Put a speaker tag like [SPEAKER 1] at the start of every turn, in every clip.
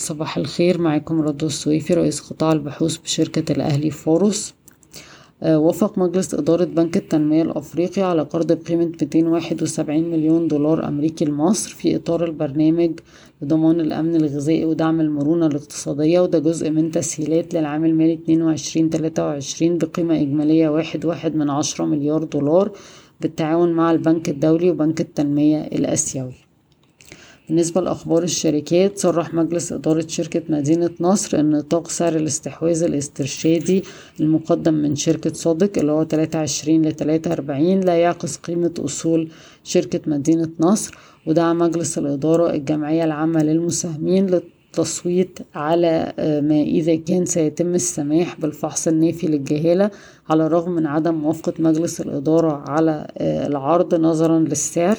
[SPEAKER 1] صباح الخير معاكم رضوى السويفي رئيس قطاع البحوث بشركة الأهلي فاروس آه، وافق مجلس إدارة بنك التنمية الأفريقي على قرض بقيمة 271 مليون دولار أمريكي لمصر في إطار البرنامج لضمان الأمن الغذائي ودعم المرونة الاقتصادية وده جزء من تسهيلات للعام المالي 22-23 بقيمة إجمالية واحد واحد من عشرة مليار دولار بالتعاون مع البنك الدولي وبنك التنمية الآسيوي. بالنسبة لأخبار الشركات صرح مجلس إدارة شركة مدينة نصر أن نطاق سعر الاستحواذ الاسترشادي المقدم من شركة صادق اللي هو تلاتة وعشرين لتلاتة أربعين لا يعكس قيمة أصول شركة مدينة نصر ودعا مجلس الإدارة الجمعية العامة للمساهمين للتصويت على ما إذا كان سيتم السماح بالفحص النافي للجهالة على الرغم من عدم موافقة مجلس الإدارة على العرض نظرا للسعر.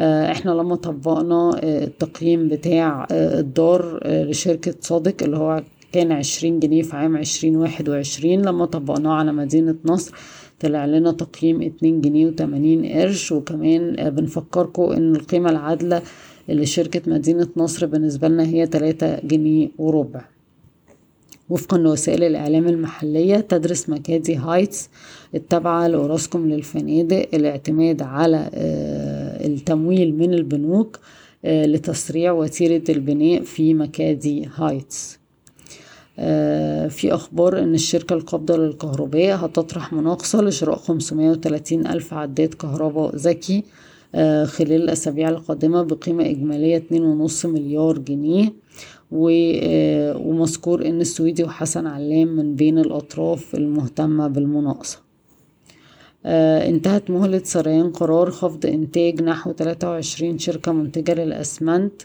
[SPEAKER 1] إحنا لما طبقنا التقييم بتاع الدار لشركة صادق اللي هو كان عشرين جنيه في عام عشرين واحد وعشرين لما طبقناه على مدينة نصر طلع لنا تقييم اتنين جنيه وتمانين قرش. وكمان بنفكركم إن القيمة العادلة لشركة مدينة نصر بالنسبة لنا هي تلاتة جنيه وربع. وفقا لوسائل الإعلام المحلية تدرس مكادي هايتس التابعة لأوراسكوم للفنادق الاعتماد على التمويل من البنوك لتسريع وتيرة البناء في مكادي هايتس. في أخبار أن الشركة القابضة للكهرباء هتطرح مناقصة لشراء 530 ألف عداد كهرباء ذكي خلال الأسابيع القادمة بقيمة إجمالية 2.5 مليار جنيه. ومذكور إن السويدي وحسن علام من بين الأطراف المهتمة بالمناقصة. آه انتهت مهلة سريان قرار خفض إنتاج نحو 23 شركة منتجة للأسمنت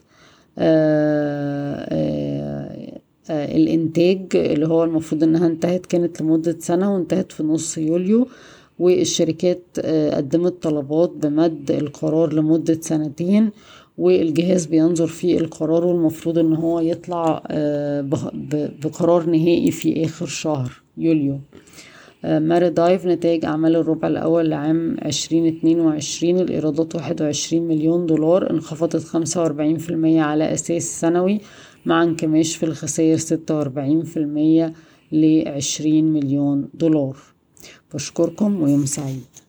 [SPEAKER 1] آه آه آه الإنتاج اللي هو المفروض إنها انتهت كانت لمدة سنة وانتهت في نص يوليو والشركات آه قدمت طلبات بمد القرار لمدة سنتين والجهاز بينظر في القرار والمفروض إن هو يطلع بقرار نهائي في آخر شهر يوليو. ماري دايف نتائج أعمال الربع الأول لعام عشرين اتنين وعشرين الإيرادات واحد وعشرين مليون دولار انخفضت خمسة وأربعين في المية على أساس سنوي مع انكماش في الخسائر ستة وأربعين في المية لعشرين مليون دولار. بشكركم ويوم سعيد.